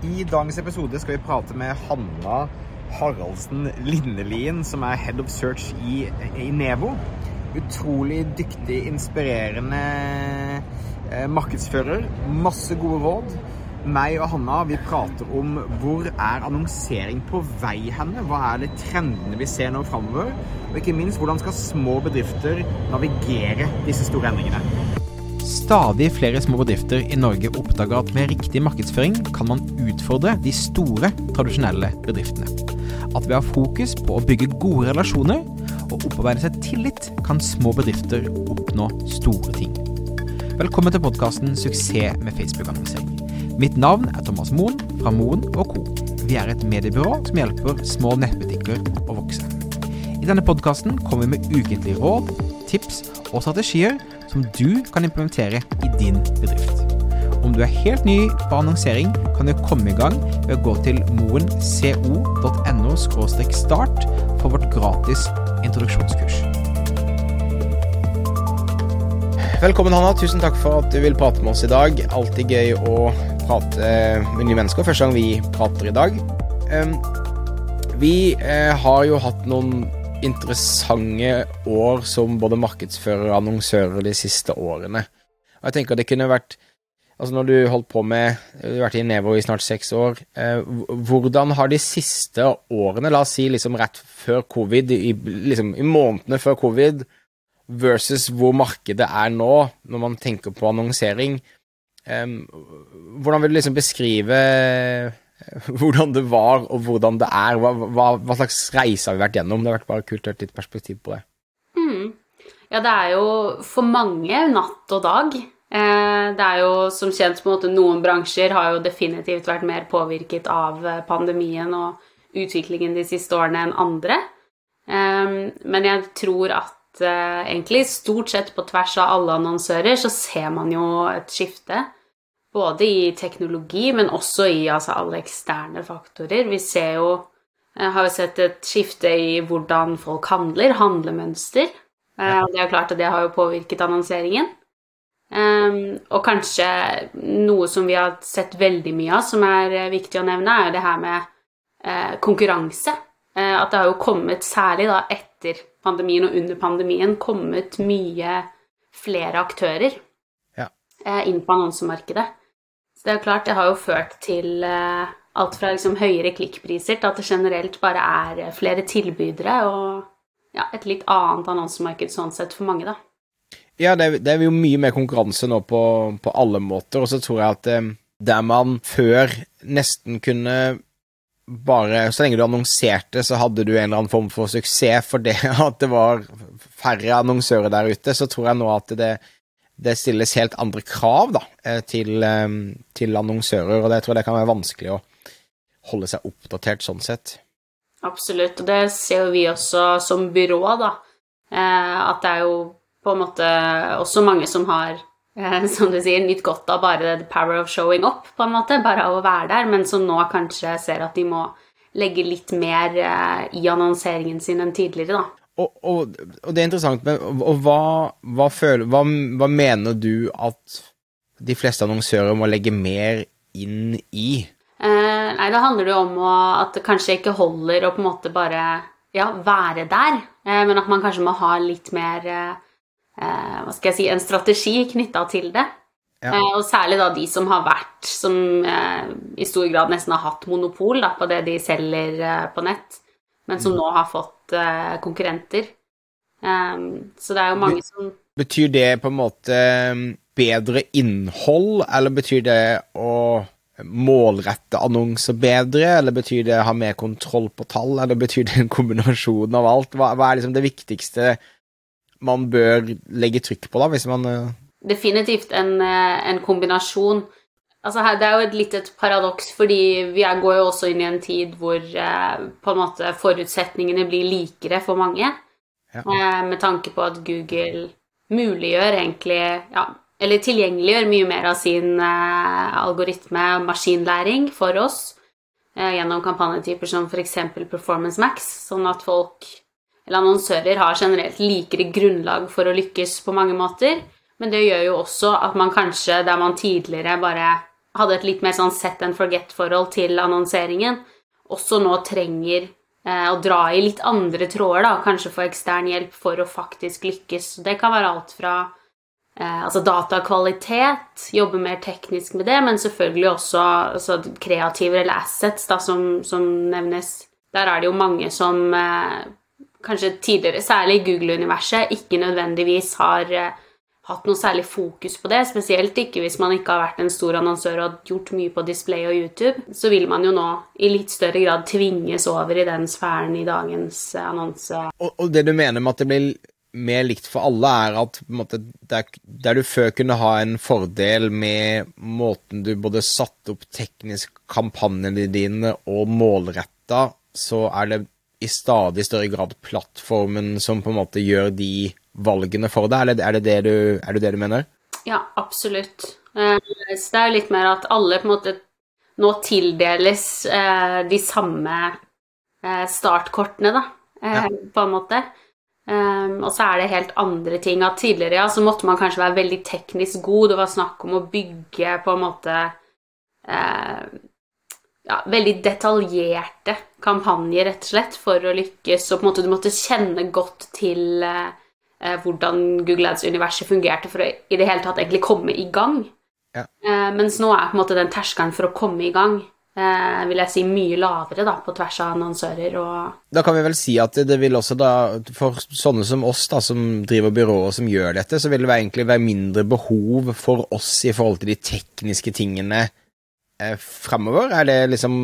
I dagens episode skal vi prate med Hanna Haraldsen Linnelien, som er Head of Search i, i Nevo. Utrolig dyktig, inspirerende eh, markedsfører. Masse gode råd. Meg og Hanna vi prater om hvor er annonsering på vei henne? Hva er det trendene vi ser nå framover? Og ikke minst, hvordan skal små bedrifter navigere disse store endringene? Stadig flere små bedrifter i Norge oppdager at med riktig markedsføring kan man utfordre de store, tradisjonelle bedriftene. At ved å ha fokus på å bygge gode relasjoner og opparbeide seg tillit, kan små bedrifter oppnå store ting. Velkommen til podkasten 'Suksess med Facebook-annonsering'. Mitt navn er Thomas Moen fra Moen Co. Vi er et mediebyrå som hjelper små nettbutikker å vokse. I denne podkasten kommer vi med ukentlige råd, tips og strategier som du kan implementere i din bedrift. Om du er helt ny på annonsering, kan du komme i gang ved å gå til moenco.no start for vårt gratis introduksjonskurs. Velkommen, Hanna. Tusen takk for at du vil prate med oss i dag. Alltid gøy å prate med nye mennesker. Første gang vi prater i dag. Vi eh, har jo hatt noen interessante år som både markedsfører og annonsører de siste årene. Og jeg tenker det kunne vært Altså når du holdt på med Du har vært i Nevo i snart seks år. Eh, hvordan har de siste årene, la oss si liksom rett før covid, i, liksom i månedene før covid, versus hvor markedet er nå, når man tenker på annonsering eh, Hvordan vil du liksom beskrive hvordan det var, og hvordan det er? Hva, hva, hva, slags reise har vi vært gjennom? Det har vært bare kult å høre litt perspektiv på det. Mm. Ja, det er jo for mange natt og dag. Eh, det er jo som kjent på en måte noen bransjer har jo definitivt vært mer påvirket av eh, pandemien og utviklingen de siste årene enn andre. Eh, men jeg tror at egentlig stort sett på tvers av alle annonsører så ser man jo et skifte. Både i teknologi, men også i altså, alle eksterne faktorer. Vi ser jo har jo sett et skifte i hvordan folk handler, handlemønster. Det er jo klart at det har jo påvirket annonseringen. Um, og kanskje noe som vi har sett veldig mye av, som er uh, viktig å nevne, er jo det her med uh, konkurranse. Uh, at det har jo kommet, særlig da etter pandemien og under pandemien, kommet mye flere aktører ja. inn på annonsemarkedet. Så det er klart, det har jo ført til alt fra liksom høyere klikkpriser til at det generelt bare er flere tilbydere og ja, et litt annet annonsemarked sånn sett for mange, da. Ja, det er, det er, jo mye mer konkurranse nå på, på alle måter, og så tror jeg at eh, der man før nesten kunne bare Så lenge du annonserte, så hadde du en eller annen form for suksess for det at det var færre annonsører der ute, så tror jeg nå at det, det stilles helt andre krav da, eh, til, eh, til annonsører, og det tror jeg det kan være vanskelig å holde seg oppdatert sånn sett. Absolutt, og det ser jo vi også som byrå, da. At det er jo på en måte også mange som har, eh, som du sier, nytt godt av bare the power of showing up, på en måte, bare av å være der, men som nå kanskje ser at de må legge litt mer eh, i annonseringen sin enn tidligere, da. Og, og, og det er interessant, men og hva, hva, føler, hva, hva mener du at de fleste annonsører må legge mer inn i? Eh, nei, da handler det om å, at det kanskje ikke holder å på en måte bare ja, være der, eh, men at man kanskje må ha litt mer Eh, hva skal jeg si, en strategi knytta til det. Ja. Eh, og særlig da de som har vært, som eh, i stor grad nesten har hatt monopol da, på det de selger på nett, men som mm. nå har fått konkurrenter. så det er jo mange som Betyr det på en måte bedre innhold, eller betyr det å målrette annonser bedre, eller betyr det å ha mer kontroll på tall, eller betyr det en kombinasjon av alt? Hva, hva er liksom det viktigste man bør legge trykk på, da, hvis man uh... Definitivt en, eh, en, kombinasjon. Altså her, det er jo et litt et paradoks, fordi vi går jo også inn i en tid hvor eh, på en måte forutsetningene blir likere for mange. Ja. Eh, med tanke på at Google muliggjør egentlig ja, Eller tilgjengeliggjør mye mer av sin eh, algoritme maskinlæring for oss eh, gjennom kampanjetyper som f.eks. Performance Max, sånn at folk eller annonsører har generelt likere grunnlag for å lykkes på mange måter. Men det gjør jo også at man kanskje, der man tidligere bare hadde et litt mer sånn set and forget-forhold til annonseringen, også nå trenger eh, å dra i litt andre tråder, da, kanskje få ekstern hjelp for å faktisk lykkes. Det kan være alt fra eh, altså datakvalitet, jobbe mer teknisk med det, men selvfølgelig også altså, kreativer eller assets, da, som, som, nevnes. Der er det jo mange som eh, kanskje tidligere, særlig i Google-universet, ikke nødvendigvis har eh, hatt noe særlig fokus på det, spesielt ikke hvis man ikke har vært en stor annonsør og gjort mye på display og YouTube, så vil man jo nå i litt større grad tvinges over i den sfæren i dagens annonse. Og, og det du mener med at det blir mer likt for alle, er at måte, der, der, du før kunne ha en fordel med måten du både satte opp teknisk kampanjene dine og målretta, så er det i stadig større grad plattformen som på en måte gjør de valgene for deg? Er det, det, du, er det det du mener? Ja, absolutt. Eh, så det er jo litt mer at alle på en måte nå tildeles eh, de samme eh, startkortene, da, ja. på en måte. og så er det helt andre ting. At tidligere ja, så måtte man kanskje være veldig teknisk god. Det var snakk om å bygge på en måte ja, veldig detaljerte kampanjer, rett og slett, for å lykkes. Og på en måte du måtte kjenne godt til eh, hvordan Google Ads-universet fungerte for å i det hele tatt egentlig komme i gang. Ja. Eh, mens nå er på en måte den terskelen for å komme i gang eh, vil jeg si mye lavere da, på tvers av annonsører og Da kan vi vel si at det vil også da, for sånne som oss da, som driver byråer som gjør dette, så vil det egentlig være mindre behov for oss i forhold til de tekniske tingene eh, fremover? Er det liksom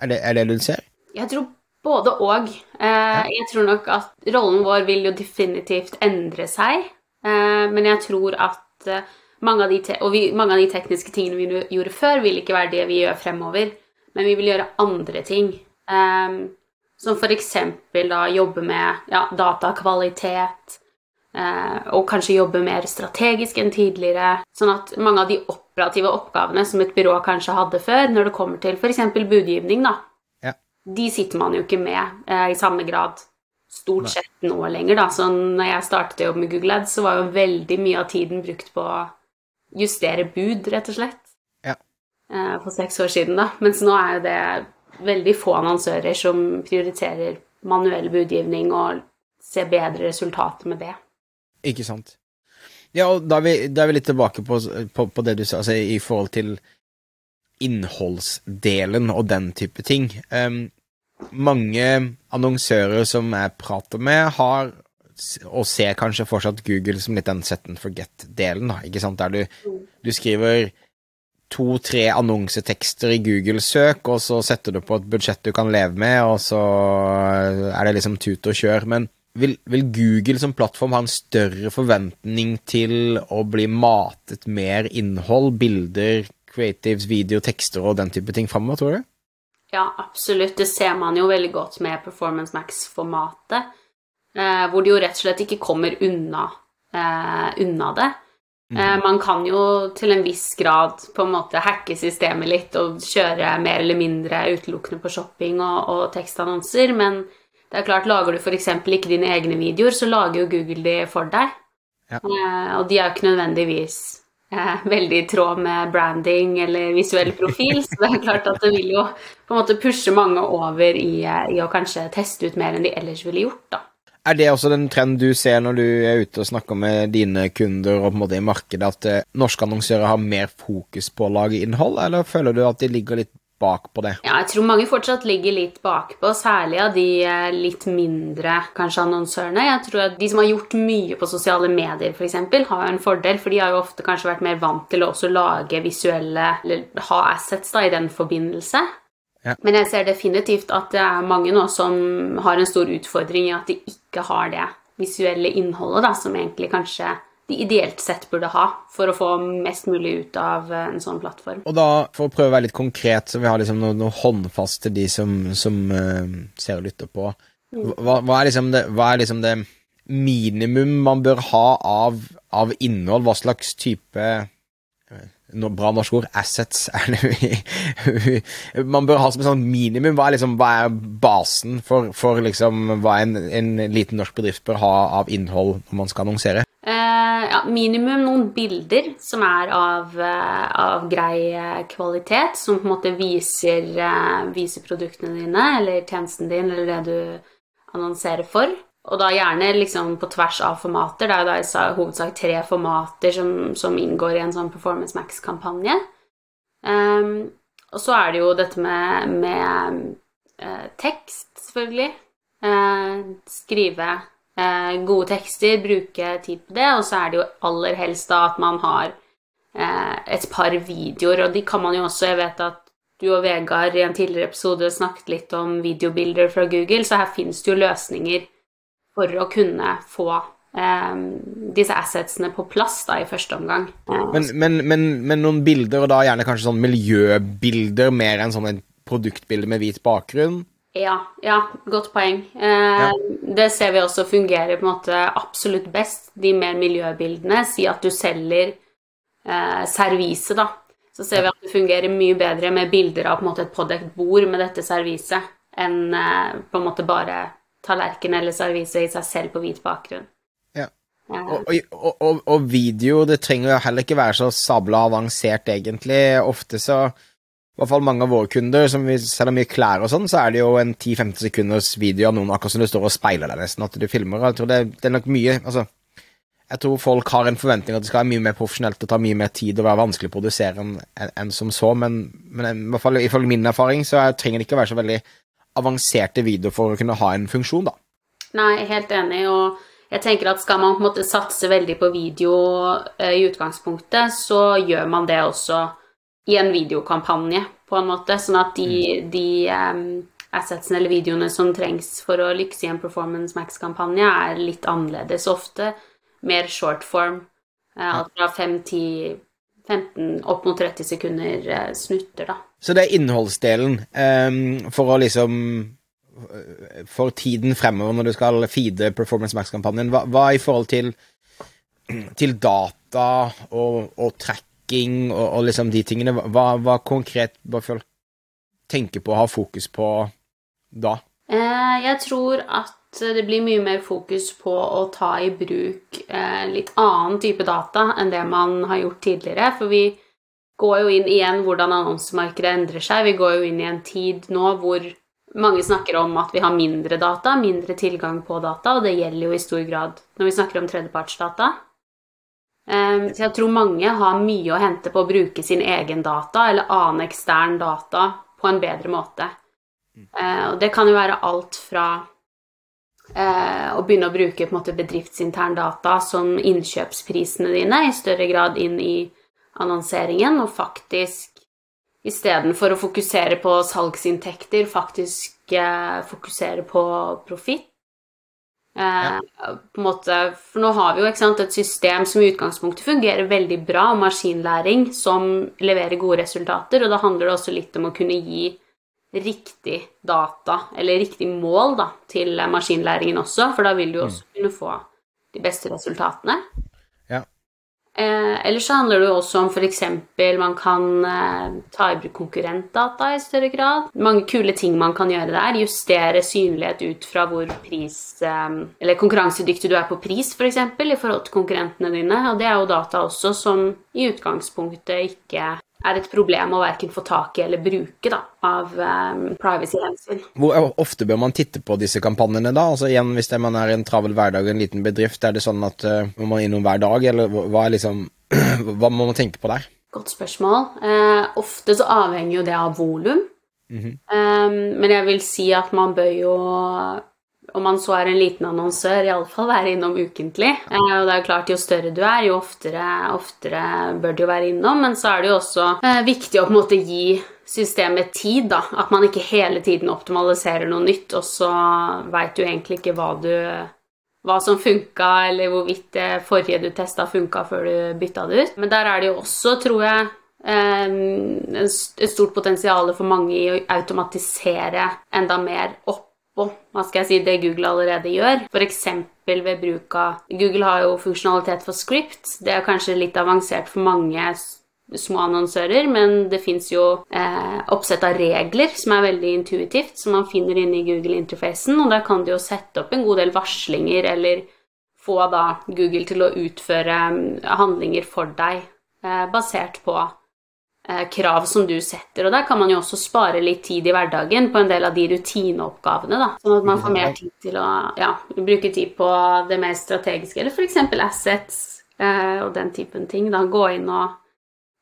er det, er det du ser? Jeg tror både og. Eh, jeg tror nok at rollen vår vil jo definitivt endre seg. Eh, men jeg tror at eh, mange av, de og vi, mange av de tekniske tingene vi gjorde før, vil ikke være det vi gjør fremover. Men vi vil gjøre andre ting. Eh, som f.eks. da jobbe med ja, datakvalitet. Eh, og kanskje jobbe mer strategisk enn tidligere. Sånn at mange av de operative oppgavene som et byrå kanskje hadde før, når det kommer til f.eks. budgivning, da, de sitter man jo ikke med eh, i samme grad stort Nei. sett nå lenger, da. Så når jeg startet å jobbe med Google Ads, så var jo veldig mye av tiden brukt på å justere bud, rett og slett. Ja. Eh, for seks år siden, da. Mens nå er jo det veldig få annonsører som prioriterer manuell budgivning og ser bedre resultater med det. Ikke sant. Ja, og da er vi, da er vi litt tilbake på, på, på det du sa, altså i forhold til innholdsdelen og den type ting. Um, mange annonsører som jeg prater med, har og ser kanskje fortsatt Google som litt den set and forget-delen, ikke sant, der du, du skriver to-tre annonsetekster i Google-søk, og så setter du på et budsjett du kan leve med, og så er det liksom tut og kjør. Men vil, vil, Google som plattform ha en større forventning til å bli matet mer innhold, bilder, creatives, video, tekster og den type ting framover, tror du? Ja, absolutt. Det ser man jo veldig godt med Performance Max-formatet. Eh, hvor det jo rett og slett ikke kommer unna, eh, unna det. Mm. Eh, man kan jo til en viss grad på en måte hacke systemet litt og kjøre mer eller mindre utelukkende på shopping og, og tekstannonser, men det er klart, lager du f.eks. ikke dine egne videoer, så lager jo Google de for deg. Ja. Eh, og de er jo ikke nødvendigvis eh, veldig i tråd med branding eller visuell profil, så det er klart at det vil jo på en måte pushe mange over i, eh, i å kanskje teste ut mer enn de ellers ville gjort, da. Er det også den trenden du ser når du er ute og snakker med dine kunder og på en måte i markedet, at eh, norske annonsører har mer fokus på å lage innhold, eller føler du at de ligger litt bakpå det? Ja, jeg tror mange fortsatt ligger litt bakpå, særlig av de eh, litt mindre kanskje annonsørene. Jeg tror at de som har gjort mye på sosiale medier, f.eks., har en fordel, for de har jo ofte kanskje vært mer vant til å også lage visuelle, eller ha assets da, i den forbindelse. Ja. Men jeg ser definitivt at det er mange nå som har en stor utfordring i at de ikke har det visuelle innholdet, da, som egentlig kanskje de ideelt sett burde ha for å få mest mulig ut av eh, en sånn plattform. Og da, for å prøve å være litt konkret, så vi har liksom noe, noe håndfast til de som, som uh, ser og lytter på. Mm. Hva, hva, er liksom det, hva er liksom det minimum man bør ha av, av innhold? Hva slags type no, bra norsk ord, assets, er det Man bør ha som et sånn minimum. Hva er, liksom, hva er basen for, for liksom, hva en, en, liten norsk bedrift bør ha av innhold når man skal annonsere? Eh, ja, minimum noen bilder som er av, eh, av grei eh, kvalitet, som på en måte viser, viser produktene dine eller tjenesten din eller det du annonserer for. Og da gjerne liksom på tvers av formater. Det er jo da i hovedsak tre formater som, som, inngår i en sånn Performance Max-kampanje. Um, og så er det jo dette med, med uh, tekst, selvfølgelig. Uh, skrive gode tekster, bruke tid på det. Og så er det jo aller helst da at man har et par videoer, og de kan man jo også Jeg vet at du og Vegard i en tidligere episode snakket litt om videobilder fra Google, så her finnes det jo løsninger for å kunne få um, disse assetsene på plass da, i første omgang. Men, men, men, men, noen bilder, og da gjerne kanskje sånn miljøbilder mer enn sånn en produktbilde med hvit bakgrunn? Ja, ja, godt poeng. Eh, ja. Det ser vi også fungerer på en måte absolutt best, de mer miljøbildene. Si at du selger eh, servise, da. Så ser vi at det fungerer mye bedre med bilder av måte et pådekt bord med dette serviset, enn eh, på en måte bare tallerken eller servise i seg selv på hvit bakgrunn. Ja. Og, og, og, og, video, det trenger jo heller ikke være så sabla avansert, egentlig. Ofte så i hvert fall mange av våre kunder, som vi selger mye klær og sånn, så er det jo en 10-15 sekunders video av noen akkurat som du står og speiler deg nesten, at du filmer. Jeg tror det, det, er nok mye Altså, jeg tror folk har en forventning at det skal være mye mer profesjonelt og ta mye mer tid og være vanskelig å produsere enn en, en som så, men, men i hvert fall ifølge min erfaring så trenger det ikke å være så veldig avanserte videoer for å kunne ha en funksjon, da. Nei, jeg er helt enig, og jeg tenker at skal man på en måte satse veldig på video eh, i utgangspunktet, så gjør man det også i en videokampanje, på en måte, sånn at de, mm. de um, assetsene eller videoene som trengs for å lykkes i en Performance Max-kampanje, er litt annerledes ofte. Mer short form. Eh, alt fra 5-10 15 opp mot 30 sekunder eh, snutter, da. Så det er innholdsdelen um, for å liksom eh, For tiden fremover når du skal feede Performance Max-kampanjen, hva, hva, i forhold til, til data og, og tracking og, og, liksom de tingene, hva, hva konkret bør folk tenke på og ha fokus på da? Eh, jeg tror at det blir mye mer fokus på å ta i bruk eh, litt annen type data enn det man har gjort tidligere. For vi går jo inn igjen hvordan annonsemarkedet endrer seg. Vi går jo inn i en tid nå hvor mange snakker om at vi har mindre data, mindre tilgang på data, og det gjelder jo i stor grad når vi snakker om tredjepartsdata. Eh, så jeg tror mange har mye å hente på å bruke sin egen data eller annen ekstern data på en bedre måte. Eh, og det kan jo være alt fra eh, å begynne å bruke måte, bedriftsintern data som innkjøpsprisene dine i større grad inn i annonseringen, og faktisk istedenfor å fokusere på salgsinntekter, faktisk eh, fokusere på profitt. Eh, ja. på en måte, for nå har vi jo sant, et system som i utgangspunktet fungerer veldig bra, maskinlæring som leverer gode resultater, og da handler det også litt om å kunne gi riktig data, eller riktig mål, da, til maskinlæringen også, for da vil du også mm. kunne få de beste resultatene. Eh, ellers så handler det jo også om f.eks. man kan eh, ta i bruk konkurrentdata i større grad. Mange kule ting man kan gjøre der. Justere synlighet ut fra hvor pris eh, Eller konkurransedyktig du er på pris, f.eks., for eksempel, i forhold til konkurrentene dine. Og det er jo data også som i utgangspunktet ikke er et problem å verken få tak i eller bruke da, av um, privacy-hensyn. Hvor ofte bør man titte på disse kampanjene, da? Altså igjen, Hvis det, man er i en travel hverdag og en liten bedrift, er det sånn at uh, man må innom hver dag, eller hva, er liksom, hva må man tenke på der? Godt spørsmål. Uh, ofte så avhenger jo det av volum. Mm -hmm. um, men jeg vil si at man bør jo om man så er en liten annonsør, iallfall være innom ukentlig. Eh, og det er jo klart, Jo større du er, jo oftere, oftere, bør du jo være innom. Men så er det jo også eh, viktig å på en måte gi systemet tid. da, At man ikke hele tiden optimaliserer noe nytt, og så veit du egentlig ikke hva, du, hva som funka, eller hvorvidt det forrige du testa, funka før du bytta det ut. Men der er det jo også, tror jeg, eh, et stort potensial for mange i å automatisere enda mer opp på hva skal jeg si, det Google allerede gjør. F.eks. ved bruk av Google har jo funksjonalitet for script. Det er kanskje litt avansert for mange små annonsører, men det fins jo eh, oppsett av regler som er veldig intuitivt, som man finner inne i Google-interfacen, og der kan du jo sette opp en god del varslinger eller få da Google til å utføre mm, handlinger for deg eh, basert på krav som du setter. Og der kan man jo også spare litt tid i hverdagen på en del av de rutineoppgavene, da. Sånn at man får mer tid til å ja, bruke tid på det mer strategiske, eller f.eks. assets eh, og den typen ting. Da gå inn og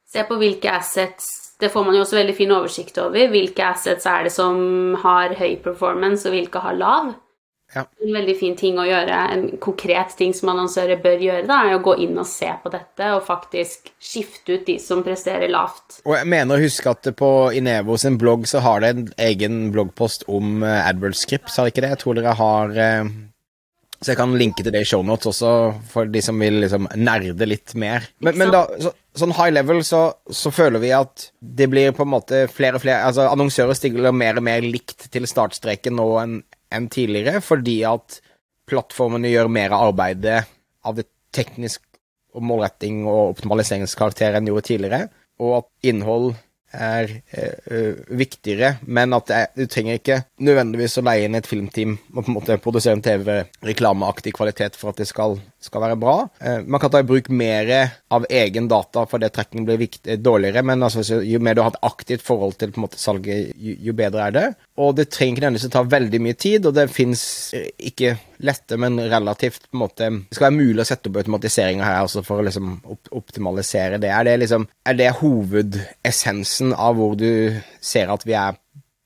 se på hvilke assets det får man jo også veldig fin oversikt over. Hvilke assets er det som har høy performance, og hvilke har lav. Ja. En veldig fin ting å gjøre, en konkret ting som annonsører bør gjøre, da, er å gå inn og se på dette og faktisk skifte ut de som presterer lavt. Og jeg mener å huske at på Inevo sin blogg så har det en egen bloggpost om uh, AdWords scripts, har ikke det? Jeg tror dere har uh, Så jeg kan linke til det i shownotes også, for de som vil liksom nerde litt mer. Men, men da, så, sånn high level så, så, føler vi at det blir på en måte flere og flere Altså annonsører stiller mer og mer likt til startstreken nå enn enn tidligere, fordi at plattformene gjør mer av arbeidet av det teknisk og målretting og optimaliseringskarakter enn gjorde tidligere, og at innhold er eh, viktigere, men at det, du trenger ikke nødvendigvis å leie inn et filmteam og på en måte produsere en TV-reklameaktig kvalitet for at det skal, skal være bra. Uh, man kan ta i bruk mer av egen data fordi trekking blir viktig, dårligere, men altså, jo mer du har et aktivt forhold til måte salget, jo, jo bedre er det. Og det trenger ikke nødvendigvis å ta veldig mye tid, og det fins ikke lette, men relativt på en måte Det skal være mulig å sette opp automatiseringer her også for å liksom op optimalisere det. Er det liksom Er det hovedessensen av hvor du ser at vi er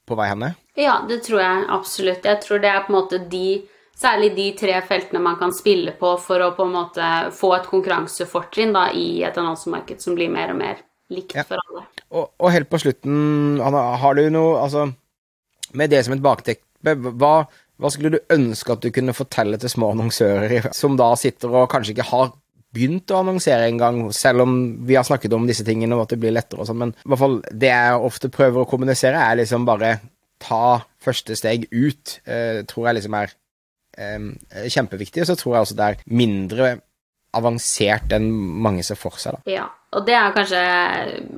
på vei henne? Ja, det tror jeg absolutt. Jeg tror det er på en måte de Særlig de tre feltene man kan spille på for å på en måte få et konkurransefortrinn da, i et annonsemarked som blir mer og mer likt ja. for alle. Og, og, helt på slutten, Anna, har du noe Altså med det som et bakteppe, hva, hva skulle du ønske at du kunne fortelle til små annonsører som da sitter og kanskje ikke har begynt å annonsere engang, selv om vi har snakket om disse tingene og at det blir lettere og sånn, men i hvert fall det jeg ofte prøver å kommunisere, er liksom bare ta første steg ut, eh, tror jeg liksom er kjempeviktig. Og så tror jeg også det er mindre avansert enn mange ser for seg. Da. Ja, og det er kanskje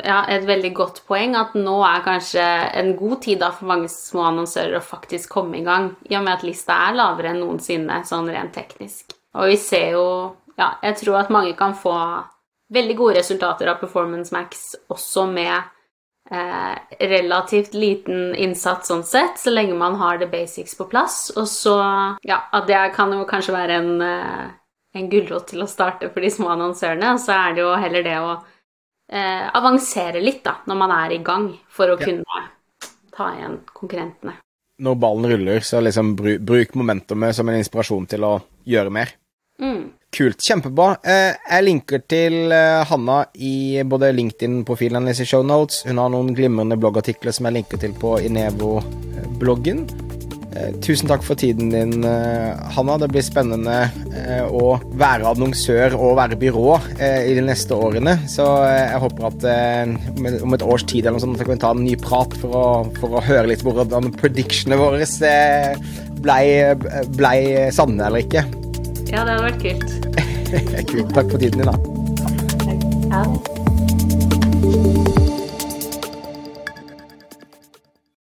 ja, et veldig godt poeng at nå er kanskje en god tid da for mange små annonsører å faktisk komme i gang, i og med at lista er lavere enn noensinne, sånn rent teknisk. Og vi ser jo Ja, jeg tror at mange kan få veldig gode resultater av Performance Max også med eh, relativt liten innsats sånn sett, så lenge man har the basics på plass. Og så Ja, det kan jo kanskje være en eh, en gulrot til å starte for de små annonsørene. Så er det jo heller det å eh, avansere litt da, når man er i gang, for å ja. kunne ta igjen konkurrentene. Når ballen ruller, så liksom bruk, bruk momentumet som en inspirasjon til å gjøre mer. Mm. Kult. Kjempebra. Eh, jeg linker til eh, Hanna i både LinkedIn-profilen hennes i shownotes. Hun har noen glimrende bloggartikler som jeg linker til på Inevo-bloggen. Eh, tusen takk for tiden din, Hanna. Det blir spennende å være annonsør og være byrå i de neste årene. Så jeg håper at om et års tid eller noe sånt, så kan vi ta en ny prat for å, for å høre litt hvordan predictionene våre blei ble sanne eller ikke. Ja, det hadde vært kult. kult. Takk for tiden din, da. Ja.